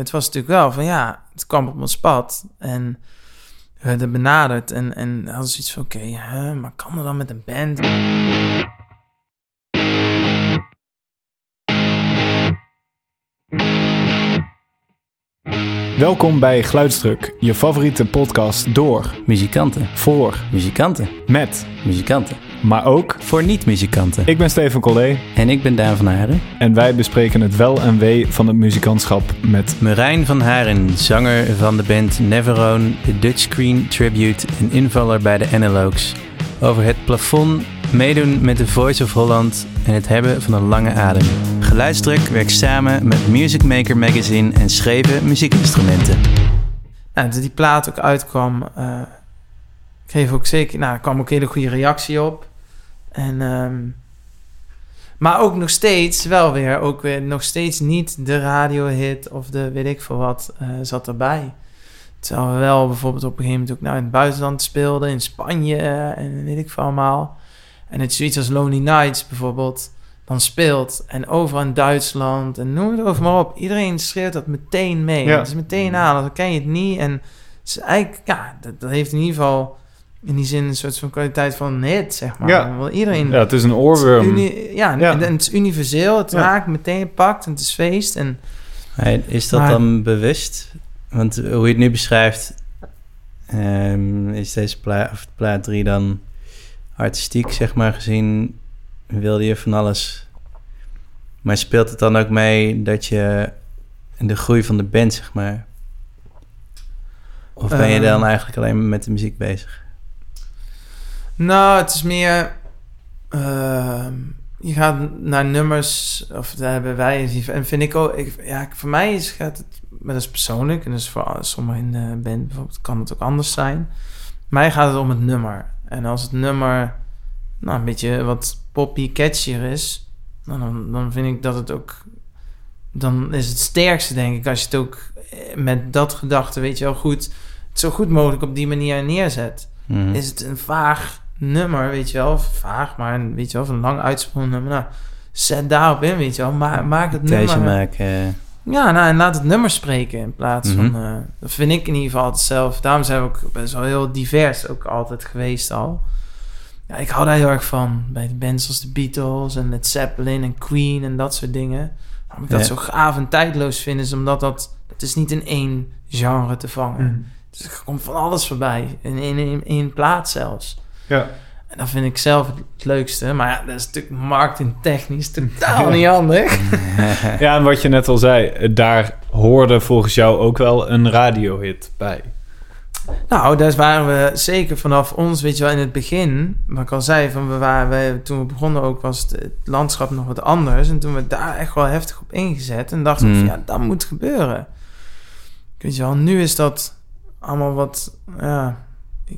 het was natuurlijk wel van ja, het kwam op ons pad en we werden benaderd en, en hadden zoiets van oké, hè, maar kan er dan met een band? Welkom bij Geluidsdruk, je favoriete podcast door, Muzikanten. voor, Muzikanten. met, Muzikanten. Maar ook... Voor niet-muzikanten. Ik ben Steven Collé En ik ben Daan van Haren. en wij bespreken het wel en wee van het muzikantschap met... Marijn van Haren, zanger van de band Neverone, de Dutch Screen Tribute en invaller bij de Analogues. Over het plafond, meedoen met de Voice of Holland en het hebben van een lange adem. Geluidsdruk werkt samen met Music Maker Magazine en schreven muziekinstrumenten. Nou, toen die plaat ook uitkwam, eh kreeg ook zeker, nou, er kwam ook hele goede reactie op. En, ehm, maar ook nog steeds, wel weer, ook weer nog steeds niet de radiohit of de weet ik veel wat eh, zat erbij. Terwijl we wel bijvoorbeeld op een gegeven moment ook nou, in het buitenland speelden, in Spanje en weet ik veel allemaal. En het zoiets als Lonely Nights bijvoorbeeld, dan speelt. En overal in Duitsland en noem het over maar op. Iedereen schreeuwt dat meteen mee. Ja. Het is meteen aan, dan ken je het niet. En het is eigenlijk, ja, dat, dat heeft in ieder geval in die zin een soort van kwaliteit van hit, zeg maar. Ja. Want iedereen... Ja, het is een het is oorworm. uni- ja, Ja. En, en het is universeel. Het Ja. raakt meteen pakt en het is feest. En Hey, Is dat Maar- dan bewust? Want hoe je het nu beschrijft, ehm, is deze plaat, of plaat 3 dan artistiek, zeg maar, gezien, wilde je van alles. Maar speelt het dan ook mee dat je de groei van de band, zeg maar? Of ben je Ehm. dan eigenlijk alleen met de muziek bezig? Nou, het is meer. ehm, je gaat naar nummers, of daar hebben wij. En vind ik ook. Ik, ja, voor mij is, gaat het. Maar dat is persoonlijk. En dus voor sommigen in de band bijvoorbeeld kan het ook anders zijn. Mij gaat het om het nummer. En als het nummer. Nou, een beetje wat poppy, catchier is. Nou, dan, dan vind ik dat het ook. Dan is het sterkste, denk ik, als je het ook eh, met dat gedachte, weet je wel, goed. Het zo goed mogelijk op die manier neerzet Mhm. is het een vaag nummer, weet je wel. Vaag, maar een, weet je wel, of een lang uitgesproken nummer. Nou, zet daarop in, weet je wel. Ma maak het Keuze nummer... maken. Ja, nou, en laat het nummer spreken in plaats Mhm. van... eh, dat vind ik in ieder geval altijd zelf. Daarom zijn we ook best wel heel divers ook altijd geweest al. Ja, ik hou daar heel erg van. Bij de bands als de Beatles en Led Zeppelin en Queen en dat soort dingen. Waarom ik dat zo gaaf en tijdloos vind, is omdat dat... Het is niet in één genre te vangen. Mm. Dus er komt van alles voorbij. In één in, in plaats zelfs. Ja. En dat vind ik zelf het leukste. Maar ja, dat is natuurlijk marketingtechnisch totaal niet handig. ja, en wat je net al zei, daar hoorde volgens jou ook wel een radiohit bij. Nou, daar waren we zeker vanaf ons, weet je wel, in het begin. Wat ik al zei, van we waren, wij, toen we begonnen ook, was het, het landschap nog wat anders. En toen we daar echt wel heftig op ingezet. En dachten we van, ja, dat moet gebeuren. Weet je wel, nu is dat allemaal wat, ja...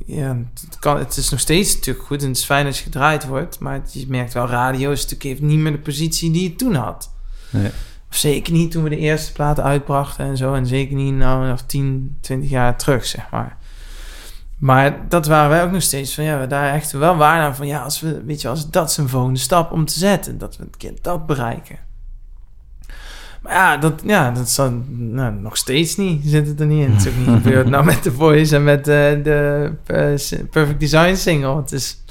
Ja, het, kan, het is nog steeds natuurlijk goed en het is fijn als je gedraaid wordt. Maar het- je merkt wel, radio is natuurlijk, heeft niet meer de positie die het toen had. Nee. Of zeker niet toen we de eerste platen uitbrachten en zo. En zeker niet nou nog 10, 20 jaar terug, zeg maar. Maar dat waren wij ook nog steeds van, ja, we daar echt wel waar aan van, ja, als we, weet je, als dat is een volgende stap om te zetten, dat we een keer dat bereiken. Maar ja, dat, ja, dat dan, nou, nog steeds niet, zit het er niet in. Het is ook niet gebeurd nou met The Voice en met eh, de eh, Perfect Design single. Het is,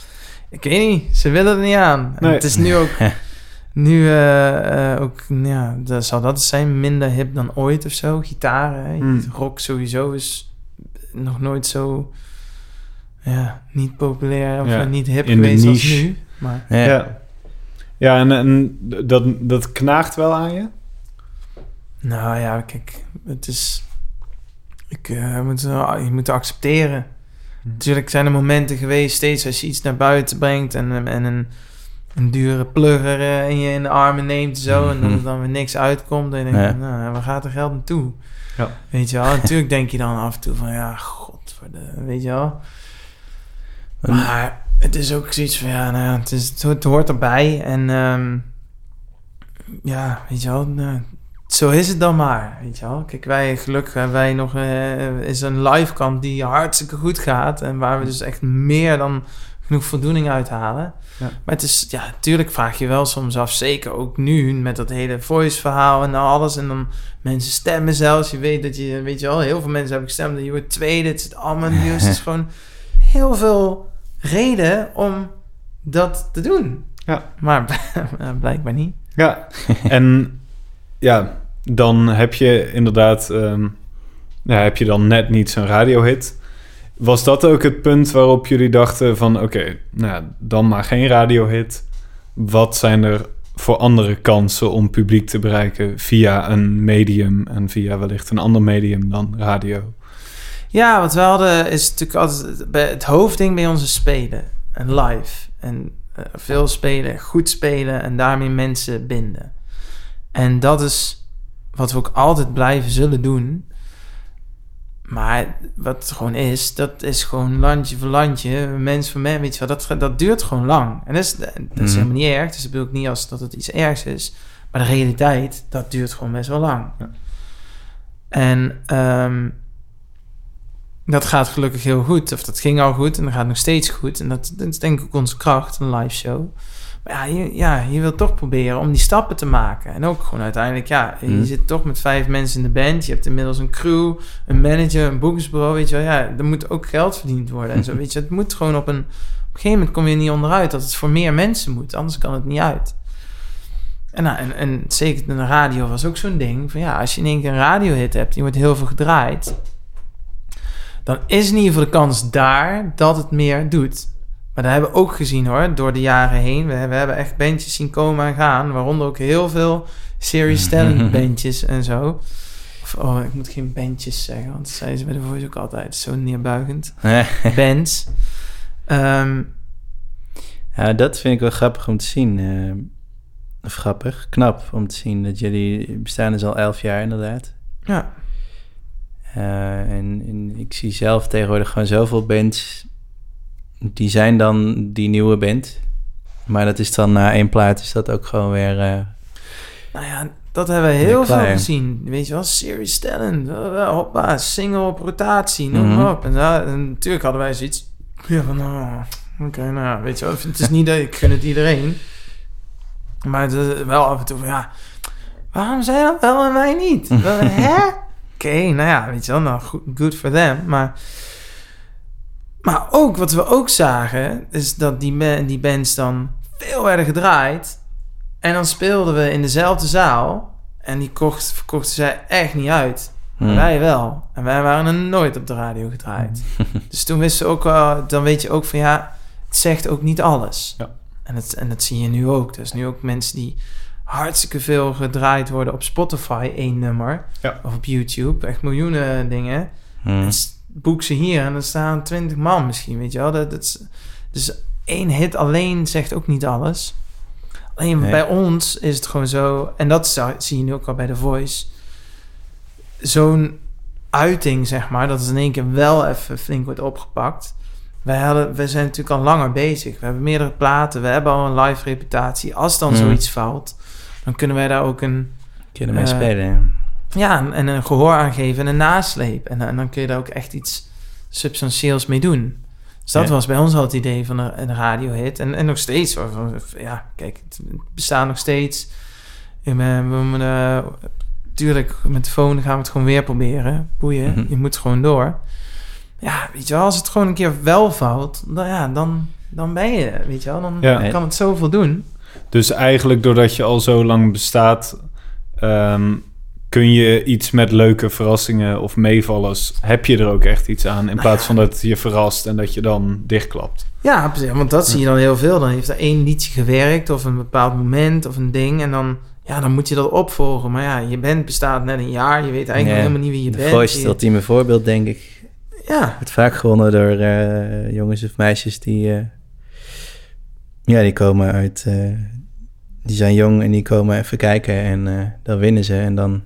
ik weet niet, ze willen er niet aan. Nee. Het is nu ook, nu eh, ook, ja, dat zal dat zijn, minder hip dan ooit of zo. Gitaren. Hmm. rock sowieso is nog nooit zo, ja, niet populair of Ja, niet hip in geweest als nu. Maar Ja. Ja, ja en, en dat, dat knaagt wel aan je? Nou ja, kijk, het is, ik eh, moet, wel- je moet accepteren. Hmm. Natuurlijk zijn er momenten geweest, steeds als je iets naar buiten brengt en, en een, een dure plugger eh, in je in de armen neemt zo, en dat er dan weer niks uitkomt, dan denk je, Ja. nou, waar gaat er geld naartoe? Ja. Weet je wel, natuurlijk denk je dan af en toe van, ja, god, voor de, weet je wel. Maar het is ook zoiets van, ja, nou, het, is, het hoort erbij en ehm, ja, weet je wel, nou, zo is het dan maar, weet je wel. Kijk, wij, gelukkig hebben wij nog, eh, is een live kant die hartstikke goed gaat en waar we dus echt meer dan genoeg voldoening uithalen. Ja. Maar het is, ja, natuurlijk vraag je wel soms af, zeker ook nu met dat hele voice verhaal en alles. En dan mensen stemmen zelfs. Je weet dat je, weet je wel, heel veel mensen hebben gestemd dat je wordt tweede. Het zit allemaal nieuws. Het is gewoon heel veel reden om dat te doen. Ja. Maar blijkbaar niet. Ja, en ja, dan heb je inderdaad, ehm, heb je dan net niet zo'n radiohit. Was dat ook het punt waarop jullie dachten van, oké, nou dan maar geen radiohit. Wat zijn er voor andere kansen om publiek te bereiken via een medium en via wellicht een ander medium dan radio? Ja, wat we hadden is natuurlijk altijd het hoofdding bij onze spelen en live. En eh, veel spelen, goed spelen en daarmee mensen binden. En dat is wat we ook altijd blijven zullen doen. Maar wat het gewoon is, dat is gewoon landje voor landje, mens voor mens, weet je wel, dat, dat duurt gewoon lang. En dat is, dat is Mhm. helemaal niet erg, dus dat bedoel ik niet als dat het iets ergs is. Maar de realiteit, dat duurt gewoon best wel lang. Ja. En ehm, dat gaat gelukkig heel goed, of dat ging al goed en dat gaat nog steeds goed. En dat, dat is denk ik ook onze kracht, een live show. Maar ja je, ja, je wilt toch proberen om die stappen te maken. En ook gewoon uiteindelijk, ja, je Mhm. zit toch met vijf mensen in de band. Je hebt inmiddels een crew, een manager, een boekingsbureau, weet je wel. Ja, er moet ook geld verdiend worden en zo, weet je. Het moet gewoon op een... Op een gegeven moment kom je er niet onderuit dat het voor meer mensen moet. Anders kan het niet uit. En, nou, en, en zeker in de radio was ook zo'n ding. Van ja, als je in één keer een radiohit hebt, die wordt heel veel gedraaid. Dan is in ieder geval de kans daar dat het meer doet. Maar dat hebben we ook gezien hoor, door de jaren heen. We, we hebben echt bandjes zien komen en gaan. Waaronder ook heel veel series talent bandjes en zo. Of, oh, ik moet geen bandjes zeggen, want dat zeiden ze bij de Voice ook altijd. Zo neerbuigend. Bands. Ja, dat vind ik wel grappig om te zien. eh, of grappig, knap om te zien dat jullie bestaan dus al elf jaar inderdaad. ja, Eh, en, en ik zie zelf tegenwoordig gewoon zoveel bands. Die zijn dan die nieuwe band. Maar dat is dan na één plaat is dat ook gewoon weer... eh, Nou ja, dat hebben we heel veel gezien. Weet je wel, series talent. eh, Hoppa, single op rotatie, noem Mhm. maar op. En, natuurlijk hadden wij zoiets... Ja, van, oh, oké, nou weet je wel. Het is niet dat ik gun het iedereen. Maar het is wel af en toe van, ja... Waarom zijn dat wel en wij niet? Hè? Oké, nou ja, weet je wel. Nou, good for them. Maar... Maar ook, wat we ook zagen, is dat die, die bands dan veel werden gedraaid. En dan speelden we in dezelfde zaal. En die kocht, verkochten zij echt niet uit. Maar hmm. wij wel. En wij waren er nooit op de radio gedraaid. dus toen wisten we ook wel... Dan weet je ook van ja, het zegt ook niet alles. Ja. En, het, en dat zie je nu ook. Is nu ook mensen die hartstikke veel gedraaid worden op Spotify, één nummer. Ja. Of op YouTube. Echt miljoenen dingen. Hmm. Boek ze hier en er staan twintig man misschien, weet je wel. Dat, dat is, dus één hit alleen zegt ook niet alles. Alleen Nee. bij ons is het gewoon zo... En dat zie je nu ook al bij The Voice. Zo'n uiting, zeg maar... dat het in één keer wel even flink wordt opgepakt. Wij, hadden, wij zijn natuurlijk al langer bezig. We hebben meerdere platen. We hebben al een live reputatie. Als dan Mhm. zoiets valt... dan kunnen wij daar ook een Kunnen mee eh, spelen, ja. en- en een gehoor aangeven en een nasleep. En, en dan kun je daar ook echt iets substantieels mee doen. Dus dat Ja. was bij ons al het idee van een, een radiohit. En, en nog steeds. hoor. Ja, kijk, het bestaat nog steeds. En we, we moeten, tuurlijk, met de phone gaan we het gewoon weer proberen. Boeien, Mhm. je moet gewoon door. Ja, weet je wel, als het gewoon een keer wel valt, dan, ja, dan, dan ben je, weet je wel. Dan Ja. kan het zoveel doen. Dus eigenlijk doordat je al zo lang bestaat, ehm, kun je iets met leuke verrassingen of meevallers, heb je er ook echt iets aan, in plaats van dat het je verrast en dat je dan dichtklapt. Ja, precies, want dat zie je dan heel veel. Dan heeft er één liedje gewerkt of een bepaald moment of een ding. En dan, ja, dan moet je dat opvolgen. Maar ja, je band bestaat net een jaar. Je weet eigenlijk Ja, helemaal niet wie je De bent. Voice is het Je- ultieme voorbeeld, denk ik. ja, wordt vaak gewonnen door eh, jongens of meisjes die... eh, ja, die komen uit... eh, die zijn jong en die komen even kijken en eh, dan winnen ze. En dan...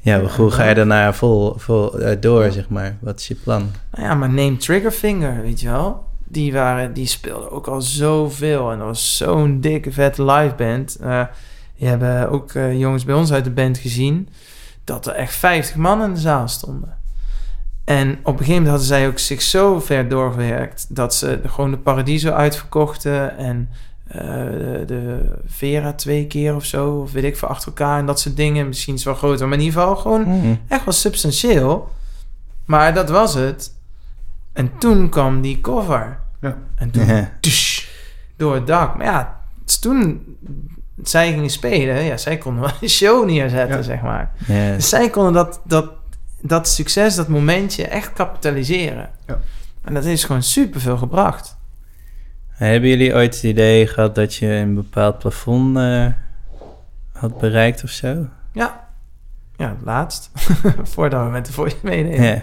Ja, hoe ga je daarna vol, vol eh, door, zeg maar? Wat is je plan? nou ja, maar neem Triggerfinger, weet je wel. Die, waren, die speelden ook al zoveel. En dat was zo'n dikke, vette live band. Eh die hebben ook eh, jongens bij ons uit de band gezien... dat er echt 50 man in de zaal stonden. En op een gegeven moment hadden zij ook zich zo ver doorgewerkt dat ze gewoon de Paradiso uitverkochten en eh, de, de Vera twee keer of zo, of weet ik veel, achter elkaar en dat soort dingen. Misschien is het wel groter, maar in ieder geval gewoon Mm. echt wel substantieel. Maar dat was het. En toen kwam die cover. Ja. En toen Ja. tush, door het dak. Maar ja, dus toen zij gingen spelen, ja, zij konden wel een show neerzetten, Ja. zeg maar. Dus zij konden dat, dat, dat succes, dat momentje echt kapitaliseren. Ja. En dat is gewoon superveel gebracht. Hebben jullie ooit het idee gehad dat je een bepaald plafond eh, had bereikt of zo? Ja, ja laatst. Voordat we met de voice meenemen. Ja.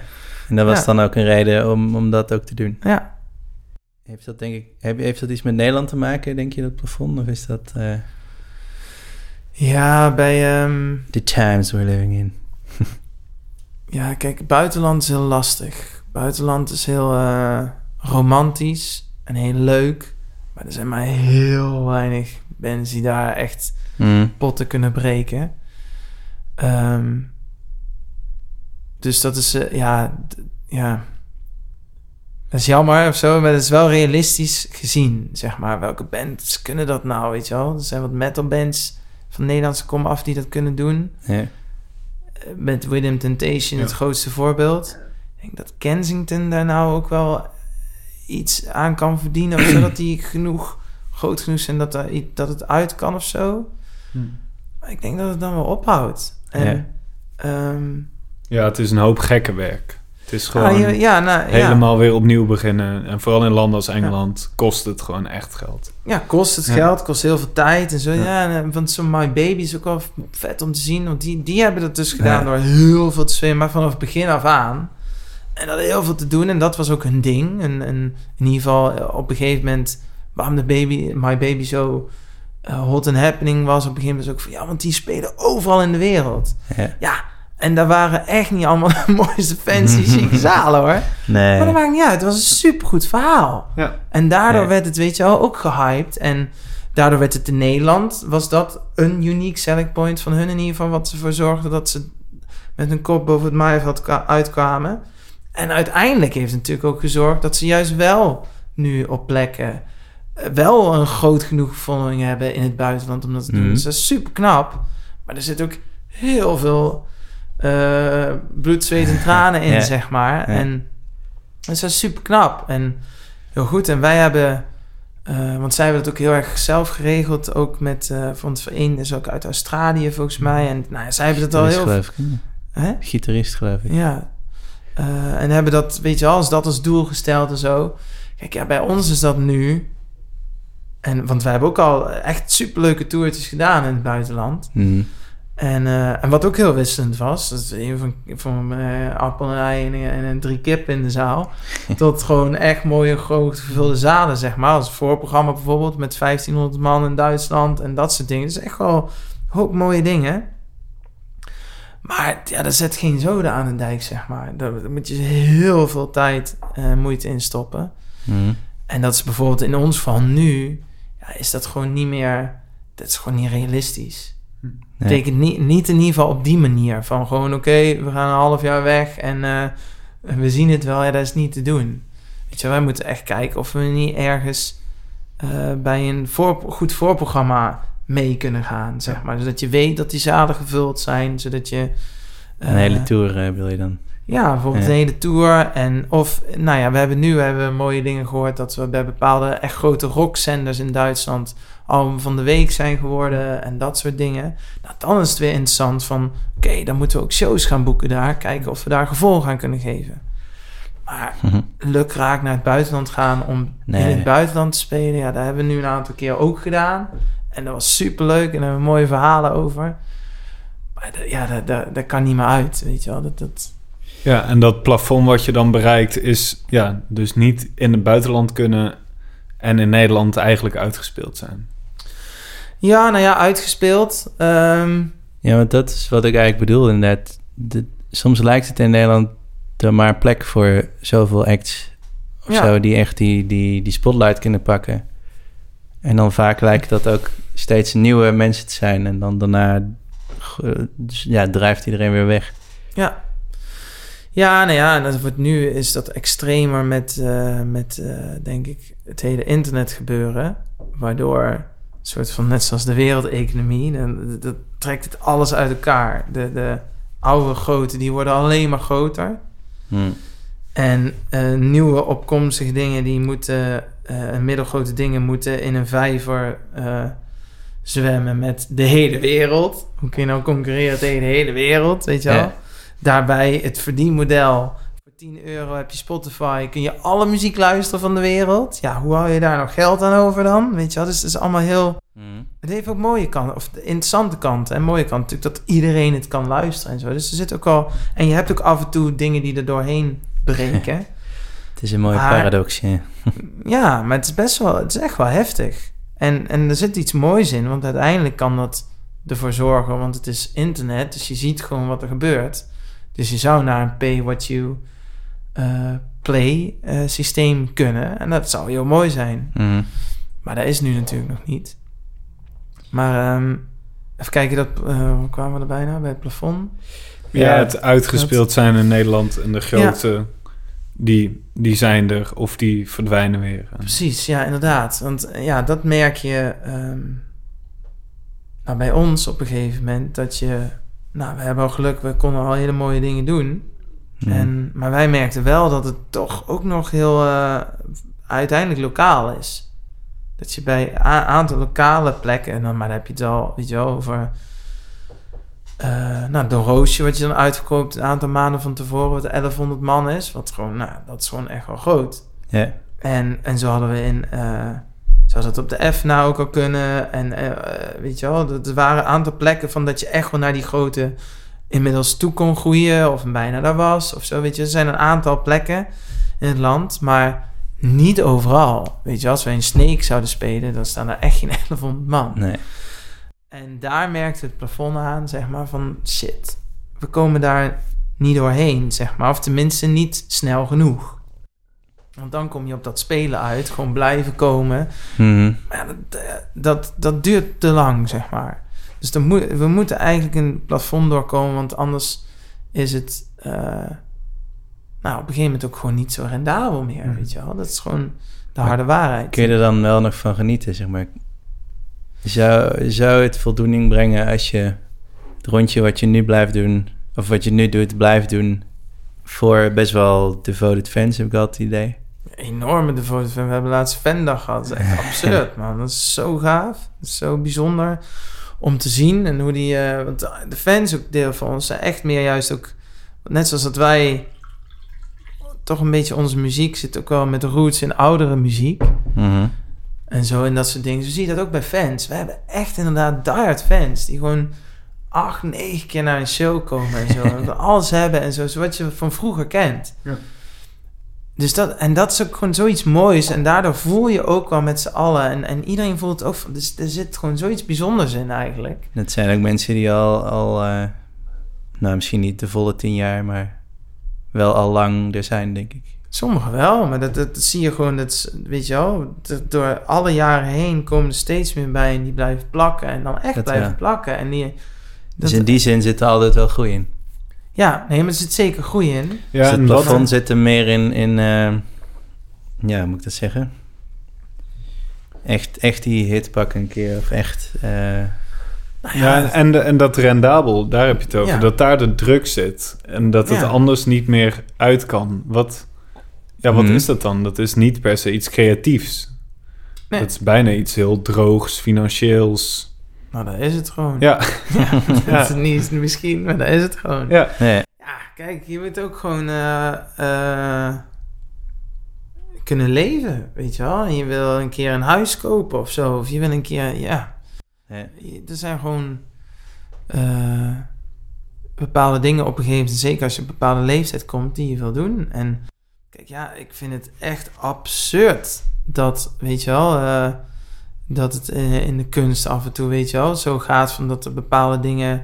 En dat was Ja. dan ook een reden om, om dat ook te doen. ja. Heeft dat, denk ik, heb- heeft dat iets met Nederland te maken, denk je, dat plafond? Of is dat eh Ja, bij... ehm, the times we're living in? Ja, kijk, buitenland is heel lastig. Buitenland is heel eh, romantisch en heel leuk. Maar er zijn maar heel weinig mensen die daar echt Mm. potten kunnen breken. Ehm, dus dat is, eh, ja, ja. Dat is jammer of zo, maar het is wel realistisch gezien, zeg maar. Welke bands kunnen dat nou, weet je wel? Er zijn wat metal bands van Nederlandse kom af die dat kunnen doen Ja. met Within Temptation het grootste voorbeeld. Ik denk dat Kensington daar nou ook wel iets aan kan verdienen. Of zodat die genoeg groot genoeg zijn dat, er, dat het uit kan of zo. Maar ik denk dat het dan wel ophoudt. En, Ja. ehm, Ja, het is een hoop gekke werk. Het is gewoon ah, ja, ja, nou, ja. helemaal weer opnieuw beginnen. En vooral in landen als Engeland kost het gewoon echt geld. Ja, kost het geld, kost heel veel tijd en zo. Ja. Eh, want zo'n My Baby is ook wel vet om te zien. Want die, die hebben dat dus gedaan door heel veel te zwemmen, maar vanaf het begin af aan. En dat heel veel te doen. En dat was ook hun ding. En, en in ieder geval eh, op een gegeven moment... waarom de baby, My Baby zo eh, hot and happening was... op een gegeven moment was ook van... ja, want die spelen overal in de wereld. Ja. Ja, en daar waren echt niet allemaal de mooiste fancy chique zalen, hoor. Nee. Maar dat maakt niet uit. Het was een supergoed verhaal. Ja. En daardoor werd het, weet je wel, ook gehyped. En daardoor werd het in Nederland, was dat een unique selling point van hun in ieder geval, wat ervoor zorgde dat ze met hun kop boven het maaiveld kwa- uitkwamen. En uiteindelijk heeft het natuurlijk ook gezorgd dat ze juist wel nu op plekken eh, wel een groot genoeg following hebben in het buitenland om dat te doen. Mhm. Dus dat is super knap. Maar er zit ook heel veel eh, bloed, zweet en tranen in, Ja. zeg maar. Ja. En dat is super knap en heel goed. En wij hebben, eh, want zij hebben het ook heel erg zelf geregeld, ook met, eh want een is ook uit Australië volgens mij. En nou, ja, zij hebben het al Gitarist, heel... geloof ik. Hè? Gitarist, geloof ik. Ja. Eh, en hebben dat, weet je wel, als dat als doel gesteld en zo. Kijk, ja, bij ons is dat nu. En, want wij hebben ook al echt superleuke toertjes gedaan in het buitenland. Mm. En, eh, en wat ook heel wisselend was, dat is een van, van eh, appel en ei en, en, en drie kip in de zaal. tot gewoon echt mooie, groot gevulde zalen, zeg maar. Als voorprogramma bijvoorbeeld met 1500 man in Duitsland en dat soort dingen. Is echt wel een hoop mooie dingen. Maar ja, daar zet geen zoden aan de dijk, zeg maar. Daar, moet je heel veel tijd en moeite in stoppen. Mm. En dat is bijvoorbeeld in ons geval nu, ja, is dat gewoon niet meer, dat is gewoon niet realistisch. Nee. Betekent niet, niet in ieder geval op die manier. Van gewoon, oké, we gaan een half jaar weg en eh, we zien het wel. Ja, dat is niet te doen. Weet je, wij moeten echt kijken of we niet ergens eh, bij een voor, goed voorprogramma mee kunnen gaan, zeg maar. Zodat je weet dat die zalen gevuld zijn, zodat je... Een eh, hele tour eh, wil je dan. ja, bijvoorbeeld Ja. een hele tour. En of, nou ja, we hebben nu we hebben mooie dingen gehoord dat we bij bepaalde echt grote rockzenders in Duitsland album van de week zijn geworden en dat soort dingen. Nou, dan is het weer interessant van, oké, dan moeten we ook shows gaan boeken daar, kijken of we daar gevolg aan kunnen geven. Maar Mhm. lukraak naar het buitenland gaan om Nee. in het buitenland te spelen, ja, daar hebben we nu een aantal keer ook gedaan. En dat was superleuk en daar hebben we mooie verhalen over. Maar dat- ja, dat, dat, dat kan niet meer uit, weet je wel. Dat, dat, Ja, en dat plafond wat je dan bereikt is ja, dus niet in het buitenland kunnen en in Nederland eigenlijk uitgespeeld zijn. Ja, nou ja, uitgespeeld. Ehm, Ja, want dat is wat ik eigenlijk bedoel inderdaad. De, soms lijkt het in Nederland er maar plek voor zoveel acts of Ja. zo... die echt die, die, die spotlight kunnen pakken. En dan vaak lijkt dat ook steeds nieuwe mensen te zijn. En dan daarna eh, dus, ja, drijft iedereen weer weg. ja. Ja, nou ja, en dat wordt nu is dat extremer met, eh, met eh, denk ik, het hele internet gebeuren. Waardoor een soort van, net zoals de wereldeconomie, dan, dat trekt het alles uit elkaar. De, de oude grote, die worden alleen maar groter. Hm. En eh, nieuwe opkomstige dingen, die moeten, eh, middelgrote dingen moeten in een vijver eh, zwemmen met de hele wereld. Hoe kun je nou concurreren tegen de hele wereld, weet je wel? Ja. Daarbij het verdienmodel. Voor 10 euro heb je Spotify, kun je alle muziek luisteren van de wereld. Ja, hoe hou je daar nog geld aan over dan? Weet je wel, dus het is allemaal heel... Hm. Het heeft ook mooie kanten, of de interessante kanten. En mooie kant natuurlijk dat iedereen het kan luisteren en zo. Dus er zit ook al... En je hebt ook af en toe dingen die er doorheen breken. Het is een mooie Maar- paradox, ja. Ja, maar het is best wel, het is echt wel heftig. En, en er zit iets moois in, want uiteindelijk kan dat ervoor zorgen, want het is internet, dus je ziet gewoon wat er gebeurt. Dus je zou naar een pay what you eh, play eh, systeem kunnen. En dat zou heel mooi zijn. Hm. Maar dat is nu natuurlijk nog niet. Maar ehm, even kijken, dat, eh, hoe kwamen we er bijna? Bij het plafond? Ja, het uitgespeeld zijn in Nederland en de Ja. grote, die, die zijn er of die verdwijnen weer. Precies, ja, inderdaad. Want eh, ja, dat merk je ehm, nou, bij ons op een gegeven moment. Dat je, nou, we hebben al geluk, we konden al hele mooie dingen doen. Hm. En, maar wij merkten wel dat het toch ook nog heel uh, uiteindelijk lokaal is. Dat je bij een aantal lokale plekken, en dan, maar dan heb je het al, weet je wel, over... Uh, nou, de roosje wat je dan uitverkoopt een aantal maanden van tevoren, wat 1100 man is. Wat gewoon, nou, dat is gewoon echt wel groot. Ja. En, en zo hadden we in, uh, zoals dat op de F nou ook al kunnen. En uh, weet je wel, er waren een aantal plekken van dat je echt wel naar die grote inmiddels toe kon groeien. Of bijna daar was, of zo, weet je. Er zijn een aantal plekken in het land, maar niet overal. Weet je, als we in Sneek zouden spelen, dan staan er echt geen 1100 man. Nee. En daar merkte het plafond aan, zeg maar, van shit, we komen daar niet doorheen, zeg maar. Of tenminste niet snel genoeg. Want dan kom je op dat spelen uit, gewoon blijven komen. Mm Maar ja, dat, dat, dat duurt te lang, zeg maar. Dus dan moet, we moeten eigenlijk een plafond doorkomen, want anders is het uh, nou, op een gegeven moment ook gewoon niet zo rendabel meer, weet je wel. Dat is gewoon de harde waarheid. Kun je er dan wel nog van genieten, zeg maar? Zou, zou het voldoening brengen als je het rondje wat je nu blijft doen, of wat je nu doet, blijft doen voor best wel devoted fans, heb ik altijd het idee? Enorme devoted fan. We hebben laatst fandag gehad. Dat is echt absurd, man. Dat is zo gaaf. Dat is zo bijzonder om te zien. En hoe die... Uh, want de fans ook deel van ons zijn echt meer juist ook... Net zoals dat wij... Toch een beetje onze muziek zit ook wel met roots in oudere muziek. Mm -hmm. En zo en dat soort dingen. Zo zie je dat ook bij fans. We hebben echt inderdaad diehard fans. Die gewoon acht, negen keer naar een show komen en zo. en alles hebben en zo. Wat je van vroeger kent. Ja. Dus dat, en dat is ook gewoon zoiets moois. En daardoor voel je ook wel met z'n allen. En, en iedereen voelt het ook van. Dus er zit gewoon zoiets bijzonders in eigenlijk. Dat zijn ook mensen die al, al uh, nou misschien niet de volle tien jaar, maar wel al lang er zijn, denk ik. Sommigen wel, maar dat, dat, dat, zie je gewoon, dat, weet je wel, dat door alle jaren heen komen er steeds meer bij en die blijven plakken en dan echt dat, blijven ja. plakken. En die, dat, dus in die zin zit er altijd wel groei in. Ja, nee, maar er zit zeker groei in. Ja, dus het plafond dat... zit er meer in, in uh, ja, hoe moet ik dat zeggen? Echt, echt die hit pakken een keer of echt... Uh, nou ja, ja, en, en dat rendabel, daar heb je het over. Ja. Dat daar de druk zit. En dat het ja. anders niet meer uit kan. Wat, ja, wat hmm. is dat dan? Dat is niet per se iets creatiefs. Nee. Dat is bijna iets heel droogs, financieels. Nou, dat is het gewoon. Ja. ja dat is niet misschien, maar dat is het gewoon. Ja. Nee. Ja, kijk, je moet ook gewoon uh, uh, kunnen leven, weet je wel. En je wil een keer een huis kopen of zo. Of je wil een keer, ja. Nee. Er zijn gewoon uh, bepaalde dingen op een gegeven moment, zeker als je op een bepaalde leeftijd komt, die je wil doen. En kijk, ja, ik vind het echt absurd dat, weet je wel, uh, dat het uh, in de kunst af en toe, weet je wel, zo gaat van dat er bepaalde dingen,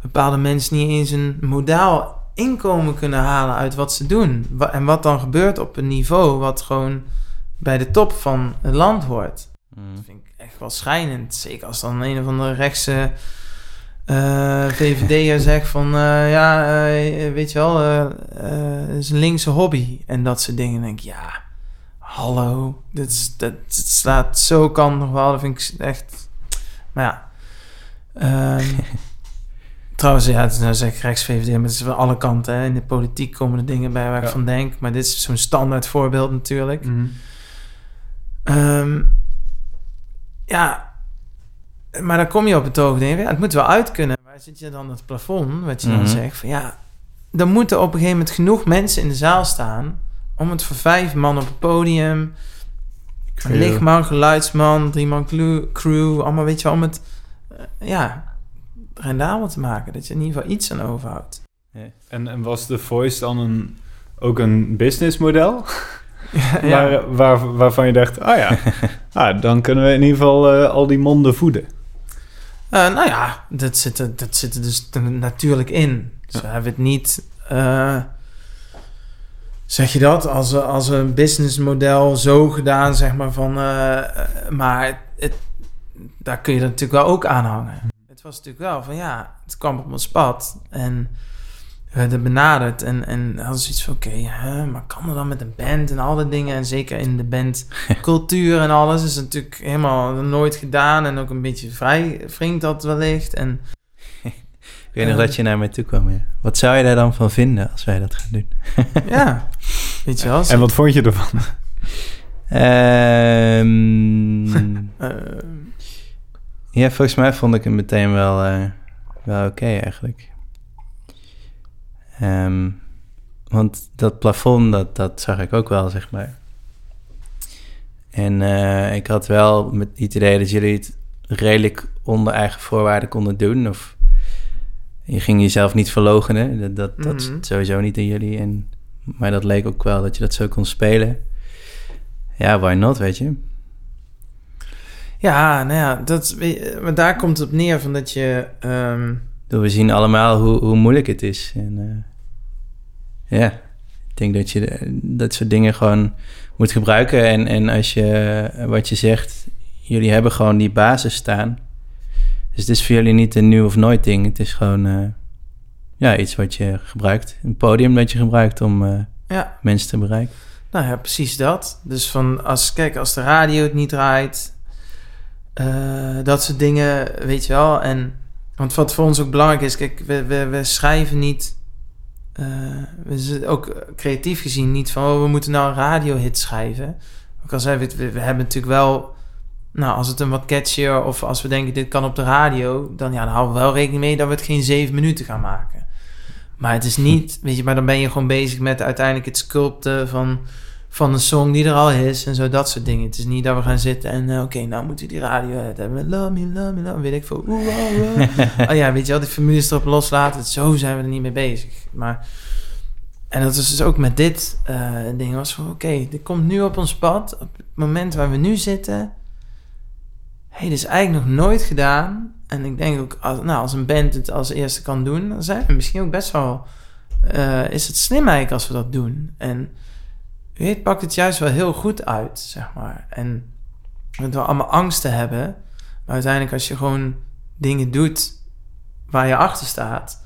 bepaalde mensen niet eens een modaal inkomen kunnen halen uit wat ze doen. En wat dan gebeurt op een niveau wat gewoon bij de top van het land hoort. Mm. Dat vind ik echt wel schijnend. Zeker als dan een of andere rechtse eh VVD'er zegt van... eh, ja, eh, weet je wel, het is een linkse hobby. En dat soort dingen. Denk ik, ja, hallo. Dit, is, dat, slaat zo kant nog wel. Dat vind ik echt... Maar ja... ehm, Trouwens, ja, het is nou zeg ik rechts-VVD, maar het is van alle kanten. Hè. In de politiek komen er dingen bij waar ik Ja. van denk. Maar dit is zo'n standaard voorbeeld natuurlijk. Mhm. Ehm, ja, maar dan kom je op het oog denk je, ja, het moet wel uit kunnen. Waar zit je dan het plafond, wat je Mhm. dan zegt? Van ja, dan moeten op een gegeven moment genoeg mensen in de zaal staan... om het voor vijf man op het podium... Een lichtman, geluidsman, drie man crew, crew, allemaal weet je wel, om het eh, ja, rendabel te maken. Dat je in ieder geval iets aan overhoudt. En, en was de Voice dan een, ook een businessmodel? ja, Waar, waar, waarvan je dacht, ah ja, ah, dan kunnen we in ieder geval eh, al die monden voeden. Eh, nou ja, dat zit, er, dat zit er dus natuurlijk in. Dus we hebben het niet... eh, zeg je dat? Als, een- als een businessmodel zo gedaan, zeg maar, van... eh, maar het, daar kun je er natuurlijk wel ook aan hangen. Het was natuurlijk wel van, ja, het kwam op ons pad. En we werden benaderd. En, en hadden zoiets van, oké, hè, maar kan er dan met een band en al die dingen? En zeker in de band cultuur en alles is natuurlijk helemaal nooit gedaan. En ook een beetje vrij vriend dat wellicht. En Ik weet nog dat je naar mij toe kwam. Ja. Wat zou je daar dan van vinden als wij dat gaan doen? ja, weet je wel. En wat vond je ervan? Ehm, eh, ja, volgens mij vond ik hem meteen wel, eh, wel oké eigenlijk. Ehm, want dat plafond, dat, dat zag ik ook wel, zeg maar. En eh, ik had wel met het idee dat jullie het redelijk onder eigen voorwaarden konden doen. Of je ging jezelf niet verloochenen. Dat, dat, Mhm. sowieso niet in jullie. En, maar dat leek ook wel dat je dat zo kon spelen. Ja, why not, weet je? ja, nou ja, dat, maar daar komt het op neer van dat je... bedoel, We zien allemaal hoe, hoe moeilijk het is. En eh, ja, ik denk dat je de- dat soort dingen gewoon moet gebruiken. En, en als je, eh, wat je zegt, jullie hebben gewoon die basis staan. Dus het is voor jullie niet een nu of nooit ding. Het is gewoon eh, ja, iets wat je gebruikt. Een podium dat je gebruikt om eh, ja, mensen te bereiken. nou ja, precies dat. Dus van, als, kijk, als de radio het niet draait... eh, dat soort dingen, weet je wel. En, want wat voor ons ook belangrijk is... Kijk, we, we, we schrijven niet... eh, we zijn ook creatief gezien niet van... Oh, we moeten nou een radiohit schrijven. Ook al zei we, we, we hebben natuurlijk wel... Nou, als het een wat catchier of als we denken dit kan op de radio... dan, ja, dan houden we wel rekening mee dat we het geen zeven minuten gaan maken. Maar het is niet, weet je, maar dan ben je gewoon bezig met uiteindelijk het sculpten van, van een song die er al is en zo, dat soort dingen. Het is niet dat we gaan zitten en eh, oké, nou moeten we die radio hebben. Love me, love me, love me, weet ik veel. Oeh, oh, oh. oh ja, weet je wel, die formules erop loslaten. Zo zijn we er niet mee bezig. Maar, en dat is dus ook met dit eh, ding was van, oké, dit komt nu op ons pad. Op het moment waar we nu zitten, hey, dit is eigenlijk nog nooit gedaan. En ik denk ook, als, nou, als een band het als eerste kan doen, dan zijn we misschien ook best wel. eh, is het slim eigenlijk als we dat doen? En weet, pakt het juist wel heel goed uit, zeg maar. En dat we allemaal angsten hebben. Maar uiteindelijk, als je gewoon dingen doet waar je achter staat,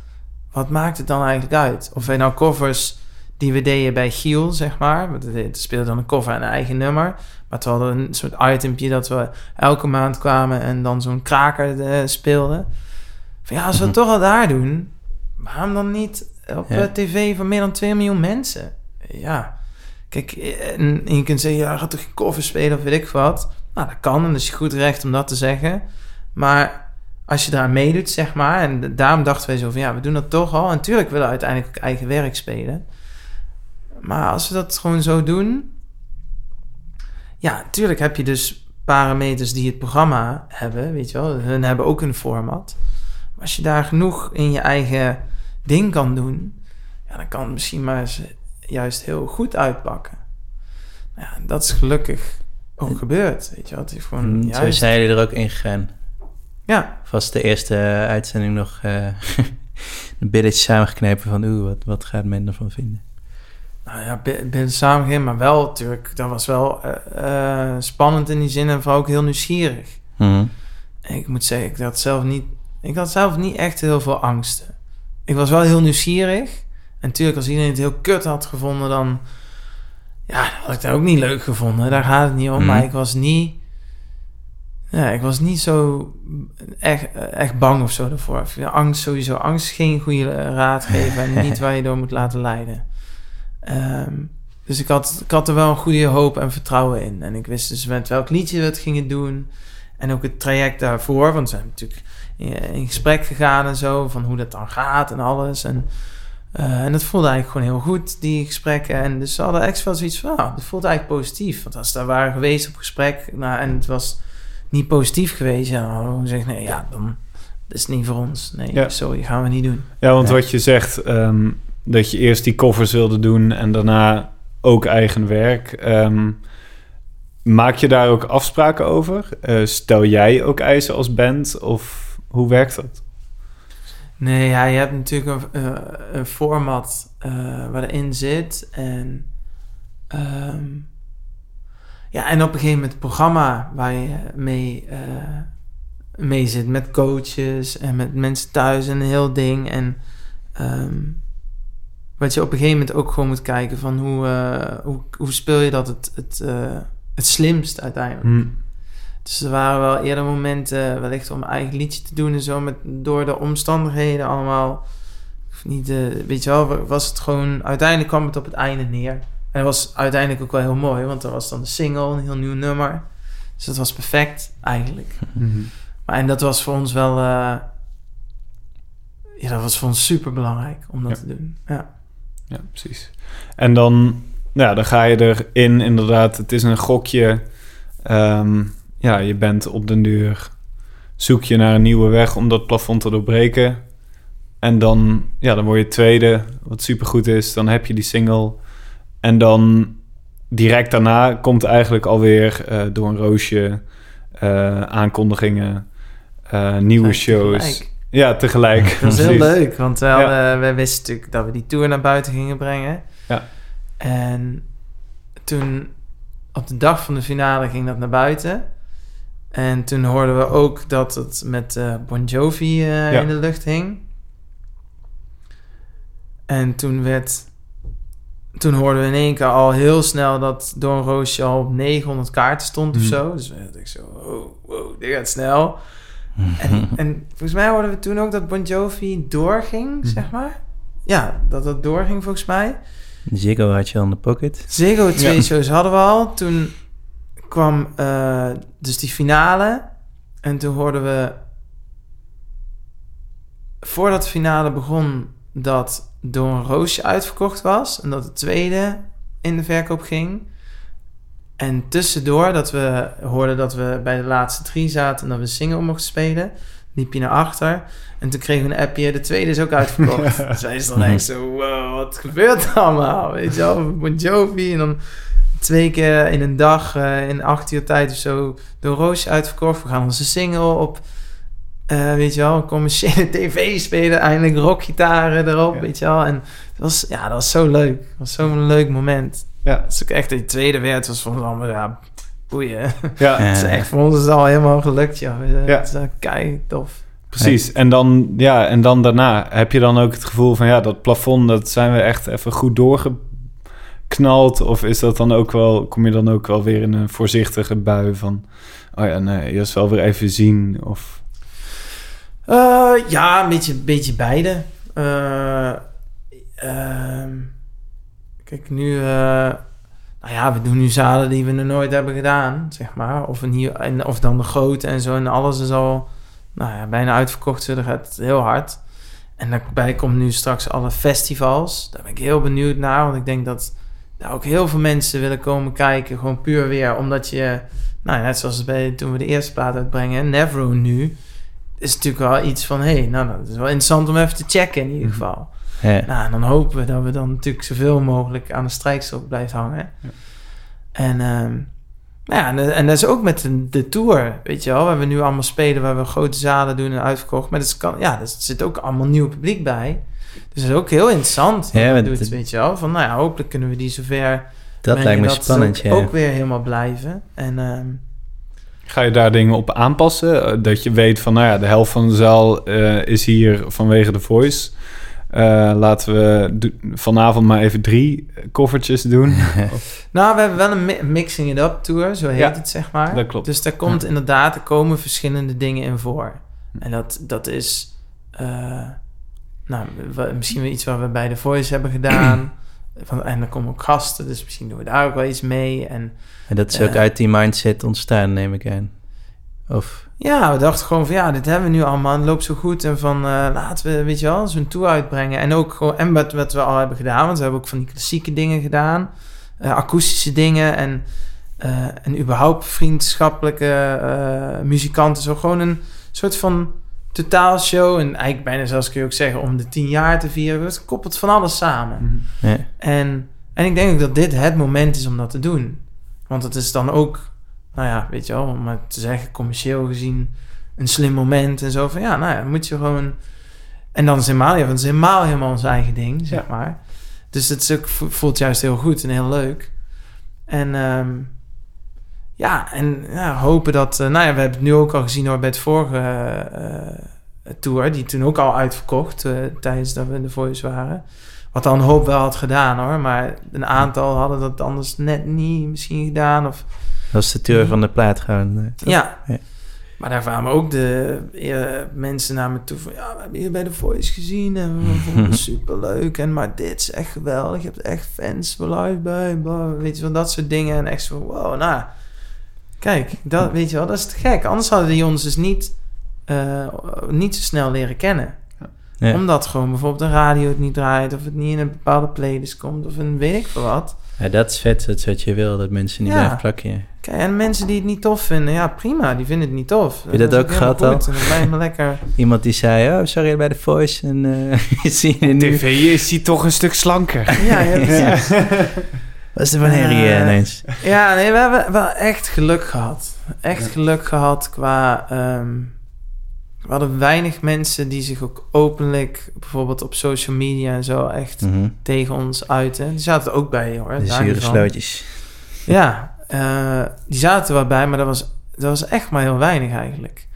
wat maakt het dan eigenlijk uit? Of wij nou covers die we deden bij Giel, zeg maar. want Het speelde dan een cover en een eigen nummer. Maar we hadden een soort itempje dat we elke maand kwamen en dan zo'n kraker eh, speelden. Van ja, als we het toch al daar doen, waarom dan niet op Ja. tv van meer dan 2 miljoen mensen? Ja, kijk, en, je kunt zeggen, ja, gaat toch cover spelen of weet ik wat. Nou, dat kan en dat is je goed recht om dat te zeggen. Maar als je daar meedoet, zeg maar, en daarom dachten wij zo van, ja, we doen dat toch al. En natuurlijk willen we uiteindelijk ook eigen werk spelen. Maar als we dat gewoon zo doen, ja, tuurlijk heb je dus parameters die het programma hebben, weet je wel. Hun hebben ook een format. Maar als je daar genoeg in je eigen ding kan doen, ja, dan kan het misschien maar juist heel goed uitpakken. Nou Ja, dat is gelukkig ook gebeurd, weet je. Het is gewoon Mm, Zo zijn jullie er ook ingegaan. Ja, Was de eerste uitzending nog eh een billetje samengeknepen van... oeh, wat, wat gaat men ervan vinden? nou ja, bi- binnen samengegaan, maar wel natuurlijk, dat was wel eh, eh, spannend in die zin en vooral ook heel nieuwsgierig. Mhm. En ik moet zeggen, ik had zelf niet Ik had zelf niet echt heel veel angsten. Ik was wel heel nieuwsgierig. En natuurlijk, als iedereen het heel kut had gevonden, dan... Ja, dan had ik dat ook niet leuk gevonden. Daar gaat het niet om. Mhm. Maar ik was niet... Ja, ik was niet zo echt, echt bang of zo ervoor. Angst sowieso. Angst is geen goede raad geven en niet waar je door moet laten leiden. Ehm, dus ik had, ik had er wel een goede hoop en vertrouwen in. En ik wist dus met welk liedje we het gingen doen. En ook het traject daarvoor. Want we zijn natuurlijk in, in gesprek gegaan en zo. Van hoe dat dan gaat en alles. En, eh, en dat voelde eigenlijk gewoon heel goed, die gesprekken. En dus ze hadden echt wel zoiets van... Nou, dat voelt eigenlijk positief. Want als ze daar waren geweest op gesprek... Nou, en het was niet positief geweest... Ja, dan hadden we gezegd... Nee, ja, dan is het niet voor ons. Nee, Ja. sorry, gaan we niet doen. Ja, want wat je zegt, ehm, dat je eerst die covers wilde doen en daarna ook eigen werk. ehm, maak je daar ook afspraken over? Eh, stel jij ook eisen als band of hoe werkt dat? Nee, ja, je hebt natuurlijk een, eh, een format eh, waar erin zit. En, ehm, ja, en op een gegeven moment het programma waar je mee, eh, mee zit. Met coaches en met mensen thuis en een heel ding. En ehm, wat je op een gegeven moment ook gewoon moet kijken van hoe, hoe, hoe speel je dat het, het, het slimst uiteindelijk. Hm. Dus er waren wel eerder momenten, wellicht om eigen liedje te doen en zo, met, door de omstandigheden allemaal. Of niet, eh, weet je wel, was het gewoon, uiteindelijk kwam het op het einde neer. En dat was uiteindelijk ook wel heel mooi, want er was dan de single, een heel nieuw nummer. Dus dat was perfect, eigenlijk. Mhm. Maar en dat was voor ons wel, eh, ja, dat was voor ons super belangrijk om dat Ja. te doen. Ja. Ja, precies. En dan, ja, dan ga je erin, inderdaad. Het is een gokje. Ehm, ja, je bent op den duur. Zoek je naar een nieuwe weg om dat plafond te doorbreken. En dan, ja, dan word je tweede, wat supergoed is. Dan heb je die single. En dan direct daarna komt eigenlijk alweer eh, door een roosje eh, aankondigingen, eh, nieuwe shows. tegelijk. Ja, tegelijk. Dat was heel leuk, want we, hadden- we wisten natuurlijk dat we die tour naar buiten gingen brengen. Ja. En toen, op de dag van de finale, ging dat naar buiten. En toen hoorden we ook dat het met eh, Bon Jovi eh, Ja. in de lucht hing. En toen werd... Toen hoorden we in één keer al heel snel dat Door een Roosje al op 900 kaarten stond of Mhm. zo. Dus we dachten zo, wow, wow, dit gaat snel. En, en volgens mij hoorden we toen ook dat Bon Jovi doorging, Mhm. zeg maar. Ja, dat dat doorging volgens mij. Ziggo had je al in de pocket. Ziggo, twee Ja. shows hadden we al. Toen kwam eh, dus die finale. En toen hoorden we... Voordat de finale begon... dat Door een Roosje uitverkocht was. En dat de tweede in de verkoop ging. En tussendoor dat we hoorden dat we bij de laatste drie zaten... en dat we single mochten spelen... liep je naar achter... En toen kregen we een appje, de tweede is ook uitverkocht. Dus wij stonden echt zo, wow, wat gebeurt er allemaal? Weet je wel, Bon Jovi en dan twee keer in een dag, eh, in acht uur tijd of zo, door Roosje uitverkocht. We gaan onze single op, eh, weet je wel, een commerciële tv spelen, eindelijk rockgitaren erop, Ja. weet je wel. En het was, ja, dat was zo leuk. Het was zo'n leuk moment. Ja, Dat is ook echt, die tweede werd, was voor ons allemaal, ja, boeien. ja. Ja. Het is echt, voor ons is het al helemaal gelukt, joh. Ja. Het is echt kei tof. Precies. En dan, ja, en dan daarna heb je dan ook het gevoel van ja, dat plafond, dat zijn we echt even goed doorgeknald. Of is dat dan ook wel, kom je dan ook wel weer in een voorzichtige bui van, oh ja, nee, is wel weer even zien. Of Eh, ja, een beetje, beetje beide. Eh, ehm, kijk, nu... eh, nou ja, we doen nu zalen die we nog nooit hebben gedaan, zeg maar. Of, een hier, en, of dan de grote en zo. En alles is al nou ja, bijna uitverkocht. zo, Dat gaat heel hard. En daarbij komt nu straks alle festivals. Daar ben ik heel benieuwd naar. Want ik denk dat daar ook heel veel mensen willen komen kijken. Gewoon puur weer omdat je... Nou net zoals bij, toen we de eerste plaat uitbrengen. Nevro nu is natuurlijk wel iets van... hé, hey, nou, dat is wel interessant om even te checken in ieder Mhm. geval. Ja. Nou, en dan hopen we dat we dan natuurlijk zoveel mogelijk aan de strijkstok blijft hangen. Ja. En, nou ja, en, en dat is ook met de, de tour, weet je wel. Waar we nu allemaal spelen, waar we grote zalen doen en uitverkocht. Maar dat kan, ja, er zit ook allemaal nieuw publiek bij. Dus dat is ook heel interessant Ja, doet, het- weet je wel. Van, nou ja, hopelijk kunnen we die zover Dat lijkt me dat spannend, ook, ja. ook weer helemaal blijven. En ehm, Ga je daar dingen op aanpassen? Eh, Dat je weet van, nou ja, de helft van de zaal eh, is hier vanwege de voice. Eh, laten we vanavond maar even drie koffertjes doen. Nou, we hebben wel een mi- mixing it up tour, zo heet Ja, het zeg maar. dat klopt. Dus daar komt inderdaad, er komen verschillende dingen in voor. En dat, dat is, eh, nou, misschien wel iets wat we bij de Voice hebben gedaan. Van, en er komen ook gasten, dus misschien doen we daar ook wel iets mee. En En dat is ook Eh. uit die mindset ontstaan, neem ik aan. Of, ja, we dachten gewoon van, ja, dit hebben we nu allemaal, het loopt zo goed. En van, eh, laten we, weet je wel, zo'n tour uitbrengen. En ook gewoon, en wat, wat we al hebben gedaan, want we hebben ook van die klassieke dingen gedaan. eh, akoestische dingen en, en überhaupt vriendschappelijke muzikanten. Zo gewoon een soort van totaalshow. En eigenlijk bijna zelfs kun je ook zeggen om de tien jaar te vieren. Het koppelt van alles samen. ja. En, en ik denk ook dat dit het moment is om dat te doen. Want het is dan ook, nou ja, weet je wel, om maar te zeggen, commercieel gezien, een slim moment en zo. Van ja, nou ja, moet je gewoon. En dan is helemaal, ja, want het is helemaal helemaal ons eigen ding, zeg Ja. maar. Dus het is ook, voelt juist heel goed en heel leuk. En ehm, ja, en ja, hopen dat, eh, nou ja, we hebben het nu ook al gezien hoor, bij het vorige eh, tour, die toen ook al uitverkocht eh, tijdens dat we in de Voice waren. Wat dan hoop wel had gedaan hoor, maar een aantal hadden dat anders net niet misschien gedaan. Of, dat is de tour van de plaat gewoon. eh, toch? ja. Ja. Maar daar kwamen ook de eh, mensen naar me toe van... Ja, we hebben hier bij The Voice gezien en we vonden het superleuk. En maar dit is echt geweldig. Je hebt echt fans voor live bij. bla, Weet je wel, dat soort dingen. En echt zo, wow, nou... Kijk, dat, weet je wel, dat is te gek. Anders hadden die ons dus niet, eh, niet zo snel leren kennen. Ja. Omdat gewoon bijvoorbeeld de radio het niet draait... of het niet in een bepaalde playlist komt... of een weet ik veel wat. Ja, dat is vet, dat is wat je wil, dat mensen niet Ja. blijven plakken. Kijk, en mensen die het niet tof vinden, ja prima, die vinden het niet tof. je dat ook gehad. En je maar lekker... Iemand die zei, oh, sorry bij de voice. En eh zie je nu. TV is die toch een stuk slanker. Ja, ja, precies. Wat is er van Harry Eh, eh, ineens? Ja, nee, we hebben wel echt geluk gehad. Echt geluk gehad qua... ehm, we hadden weinig mensen die zich ook openlijk... bijvoorbeeld op social media en zo echt Mhm. tegen ons uiten. Die zaten er ook bij, hoor. De zure slootjes. Ja, eh, die zaten er wel bij, maar dat was, dat was echt maar heel weinig eigenlijk.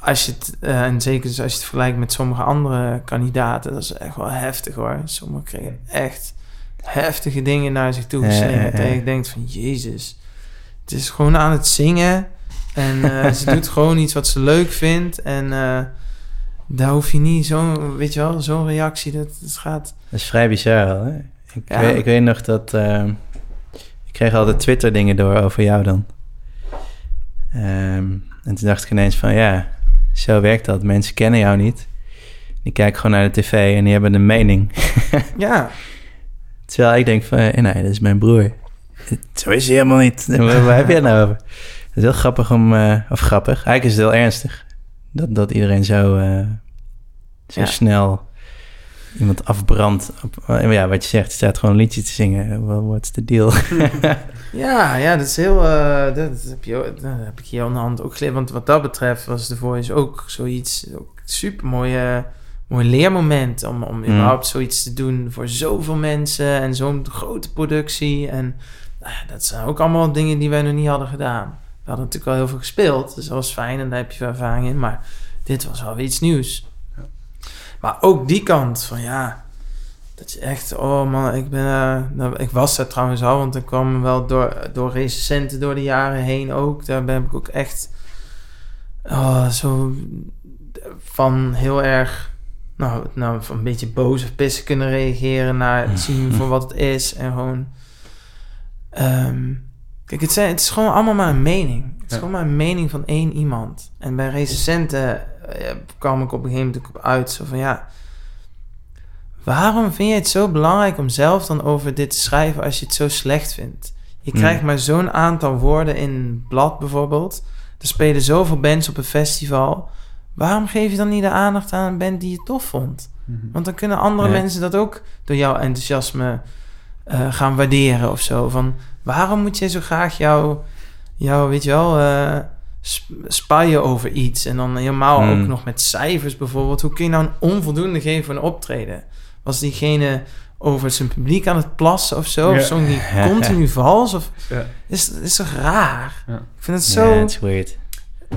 Als je het, en zeker dus als je het vergelijkt met sommige andere kandidaten, dat is echt wel heftig hoor. Sommigen kregen echt heftige dingen naar zich toe geslingerd. En je denkt van, jezus, het is gewoon aan het zingen. En eh, ze doet gewoon iets wat ze leuk vindt. En eh, daar hoef je niet zo'n, weet je wel, zo'n reactie, dat, dat gaat... Dat is vrij bizar al, hè? Ik, Ja. weet, ik weet nog dat... ehm, ik kreeg altijd Twitter dingen door over jou dan. Ehm, en toen dacht ik ineens van, ja, zo werkt dat. Mensen kennen jou niet. Die kijken gewoon naar de tv en die hebben een mening. Ja, Terwijl ik denk van, eh, nee, dat is mijn broer. Zo is hij helemaal niet. Waar, waar heb het nou over? Het is heel grappig om... eh, of grappig. Eigenlijk is het heel ernstig. Dat, dat iedereen zo, eh, zo Ja. snel iemand afbrandt. Op, ja, wat je zegt, staat gewoon een liedje te zingen. Well, what's the deal? Ja, ja, dat is heel. dat, heb je, dat heb ik hier aan de hand ook geleerd. Want wat dat betreft was de Voice ook zoiets. Ook super mooie, mooi leermoment. Om, om überhaupt zoiets te doen voor zoveel mensen. En zo'n grote productie. En nou ja, dat zijn ook allemaal dingen die wij nog niet hadden gedaan. We hadden natuurlijk al heel veel gespeeld. Dus dat was fijn en daar heb je ervaring in. Maar dit was wel weer iets nieuws. Maar ook die kant van ja. Dat is echt, oh man, ik ben, eh, nou, ik was daar trouwens al, want ik kwam wel door, door recensenten door de jaren heen ook. Daar ben ik ook echt, oh, zo van heel erg, nou, nou, van een beetje boos of pissen kunnen reageren naar het zien voor wat het is en gewoon, ehm, kijk, het, zijn, het is gewoon allemaal maar een mening. Het is Ja. gewoon maar een mening van één iemand. En bij recensenten eh, kwam ik op een gegeven moment op uit, zo van ja. Waarom vind je het zo belangrijk om zelf dan over dit te schrijven als je het zo slecht vindt? Je Hmm. krijgt maar zo'n aantal woorden in een blad bijvoorbeeld. Er spelen zoveel bands op een festival. Waarom geef je dan niet de aandacht aan een band die je tof vond? Want dan kunnen andere Ja. mensen dat ook door jouw enthousiasme eh, gaan waarderen of zo. Van waarom moet je zo graag jouw, jouw weet je wel, eh sp- spaien over iets? En dan helemaal Hmm. ook nog met cijfers bijvoorbeeld. Hoe kun je nou een onvoldoende geven voor een optreden? Was diegene over zijn publiek aan het plassen of zo. Ja. Of zong hij continu vals. Of, Ja. is, is toch raar? Ja. Ik vind het Ja, zo... weird.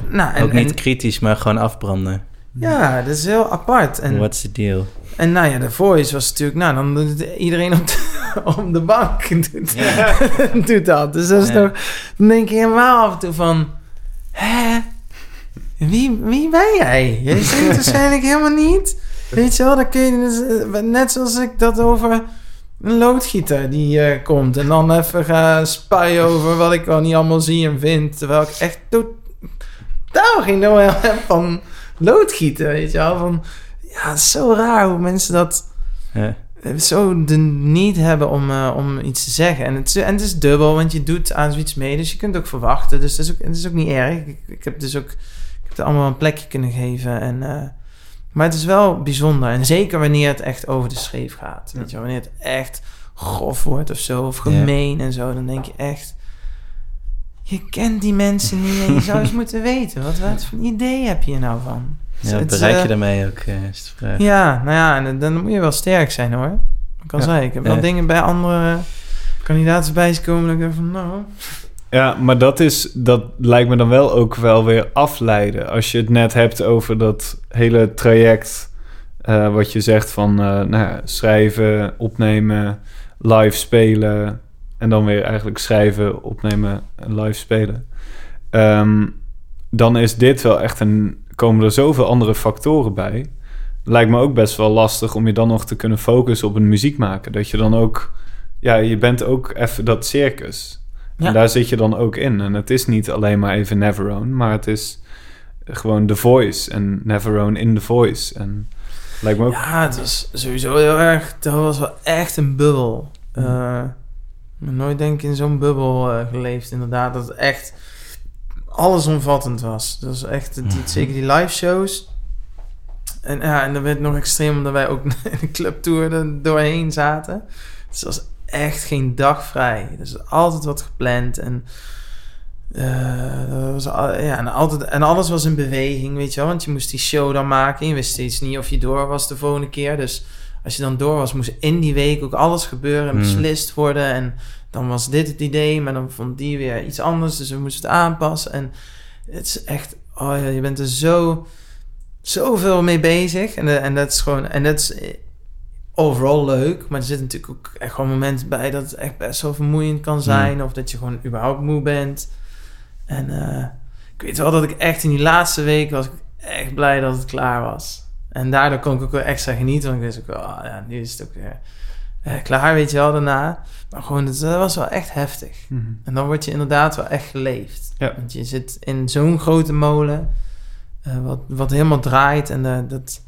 Nou, en, Ook niet en- kritisch, maar gewoon afbranden. ja, dat is heel apart. En, What's the deal? en nou ja, de Voice was natuurlijk... Nou, dan doet het iedereen op de, op de bank doet, doet dat. Dus dat is Ja. toch... Dan denk je helemaal af en toe van... Hè? Wie, wie ben jij? Jij zingt waarschijnlijk helemaal niet. Weet je wel, dan kun je... dus, eh, net zoals ik dat over een loodgieter die eh, komt... en dan even ga spuien over wat ik wel niet allemaal zie en vind... terwijl ik echt totaal geen doel heb van loodgieten, weet je wel. Van, ja, het is zo raar hoe mensen dat Ja. zo de niet hebben om, eh, om iets te zeggen. En het, is, en het is dubbel, want je doet aan zoiets mee, dus je kunt ook verwachten. Dus dat is ook, het is ook niet erg. Ik, ik heb dus ook ik heb er allemaal een plekje kunnen geven. En, eh, maar het is wel bijzonder. En zeker wanneer het echt over de schreef gaat. Weet je, wel, wanneer het echt grof wordt of zo, of Ja. gemeen en zo, dan denk je echt. Je kent die mensen niet en je zou eens moeten weten. Wat, wat voor idee heb je nou van? Ja, wat bereik eh, je daarmee ook, eh, is de vraag. ja, nou ja, en dan moet je wel sterk zijn hoor. Ik kan Ja. zeggen, ik heb wel dingen bij andere kandidaten bij komen dat ik denk van, nou... Ja, maar dat, is, dat lijkt me dan wel ook wel weer afleiden. Als je het net hebt over dat hele traject... eh, wat je zegt van eh, nou ja, schrijven, opnemen, live spelen... en dan weer eigenlijk schrijven, opnemen en live spelen. Ehm, dan is dit wel echt een... komen er zoveel andere factoren bij. Lijkt me ook best wel lastig om je dan nog te kunnen focussen op een muziek maken. Dat je dan ook... Ja, je bent ook even dat circus... Ja. En daar zit je dan ook in. En het is niet alleen maar even Neverone, maar het is gewoon The Voice en Neverone in The Voice. En lijkt me ook... Ja, het was sowieso heel erg... Dat was wel echt een bubbel. Eh, nooit denk ik in zo'n bubbel eh, geleefd, inderdaad. Dat het echt allesomvattend was. Dat was echt, die, Mhm. zeker die live shows. En ja, en dan werd het nog extreem omdat wij ook in een clubtour er doorheen zaten. Dus het was echt geen dag vrij. Dus er was altijd wat gepland en... eh, dat was al- ja, en, altijd, en alles was in beweging, weet je wel. Want je moest die show dan maken. Je wist steeds niet of je door was de volgende keer. Dus als je dan door was, moest in die week ook alles gebeuren en Hmm. beslist worden. En dan was dit het idee, maar dan vond die weer iets anders. Dus we moesten het aanpassen. En het is echt... Oh ja, je bent er zo... Zoveel mee bezig. En, eh, en dat is gewoon... En dat is eh, overal leuk. Maar er zitten natuurlijk ook echt gewoon momenten bij... dat het echt best wel vermoeiend kan zijn. Of dat je gewoon überhaupt moe bent. En eh, ik weet wel dat ik echt in die laatste week... was ik echt blij dat het klaar was. En daardoor kon ik ook wel extra genieten. Want ik wist ook ah, ja, nu is het ook weer eh, klaar, weet je wel, daarna. Maar gewoon, het, dat was wel echt heftig. Mhm. En dan word je inderdaad wel echt geleefd. Ja. Want je zit in zo'n grote molen, eh, wat, wat helemaal draait. En eh, dat,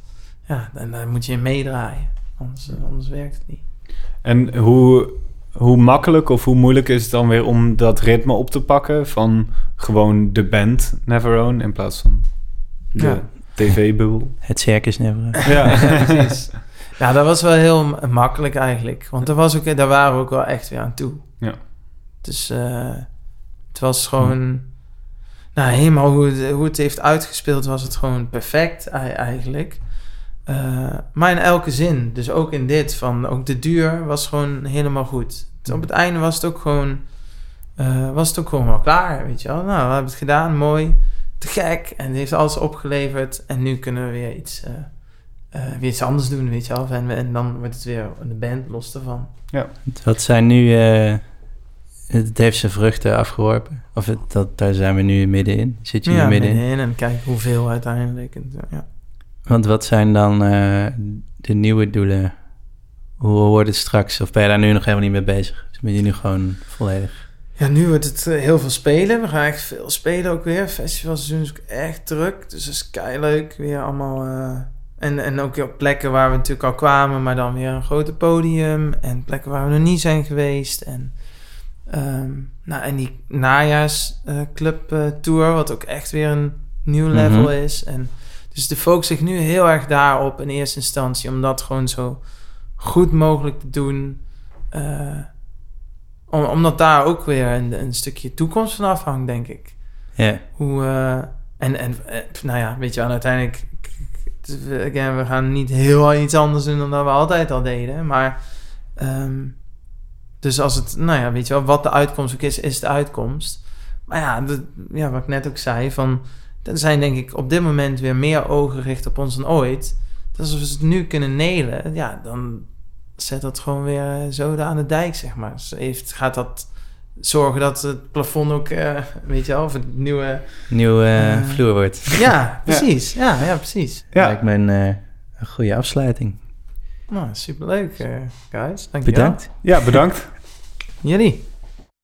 ja, en daar moet je in meedraaien. Anders, eh, anders werkt het niet. En hoe, hoe makkelijk of hoe moeilijk is het dan weer om dat ritme op te pakken van gewoon de band Neverone in plaats van de Ja. Tv-bubbel? Het circus never. Ja, precies. Ja, dat was wel heel makkelijk eigenlijk. Want daar, was ook, daar waren we ook wel echt weer aan toe. Ja. Dus eh, het was gewoon... Nou, helemaal hoe het, hoe het heeft uitgespeeld was het gewoon perfect ei- eigenlijk. Eh, maar in elke zin. Dus ook in dit. Van, ook de duur was gewoon helemaal goed. Dus op het einde was het ook gewoon... eh, was het ook gewoon wel klaar, weet je wel. Nou, we hebben het gedaan, mooi. Te gek. En het heeft alles opgeleverd. En nu kunnen we weer iets... eh, eh, weer iets anders doen, weet je wel. En, en dan wordt het weer de band los ervan. Wat zijn nu... eh, het heeft zijn vruchten afgeworpen. Of het, dat, daar zijn we nu middenin. Zit je nu ja, middenin? middenin en kijk hoeveel uiteindelijk. En, zo, ja. Want wat zijn dan eh, de nieuwe doelen? Hoe wordt het straks? Of ben je daar nu nog helemaal niet mee bezig? Dus ben je nu gewoon volledig... ja, nu wordt het eh, heel veel spelen. We gaan echt veel spelen ook weer. Festivalseizoen is ook echt druk. Dus dat is kei leuk. Weer allemaal... eh, en, en ook op plekken waar we natuurlijk al kwamen, maar dan weer een groter podium. En plekken waar we nog niet zijn geweest. En, ehm, nou, en die najaarsclub eh tour, wat ook echt weer een nieuw level Mhm. is. En dus de focus ligt nu heel erg daarop in eerste instantie, om dat gewoon zo goed mogelijk te doen. Om, omdat daar ook weer een, een stukje toekomst van afhangt, denk ik. Ja, Hoe, eh, en, en eh, nou ja, weet je wel, uiteindelijk... Again, we gaan niet heel iets anders doen dan dat we altijd al deden. Maar Ehm, dus als het, nou ja, weet je wel, wat de uitkomst ook is, is de uitkomst. Maar ja, ja, wat ik net ook zei, van, er zijn denk ik op dit moment weer meer ogen gericht op ons dan ooit. Dus als we het nu kunnen nelen, ja, dan zet dat gewoon weer zo aan de dijk, zeg maar. Dus heeft, gaat dat zorgen dat het plafond ook, eh, weet je wel, of het nieuwe... Nieuwe eh, Eh, vloer wordt. Ja, precies. Ja, ja, precies. Ja. Lijkt me een, eh, een goede afsluiting. Nou, superleuk, eh guys. Dankjewel. Bedankt. Ja, bedankt. Jullie.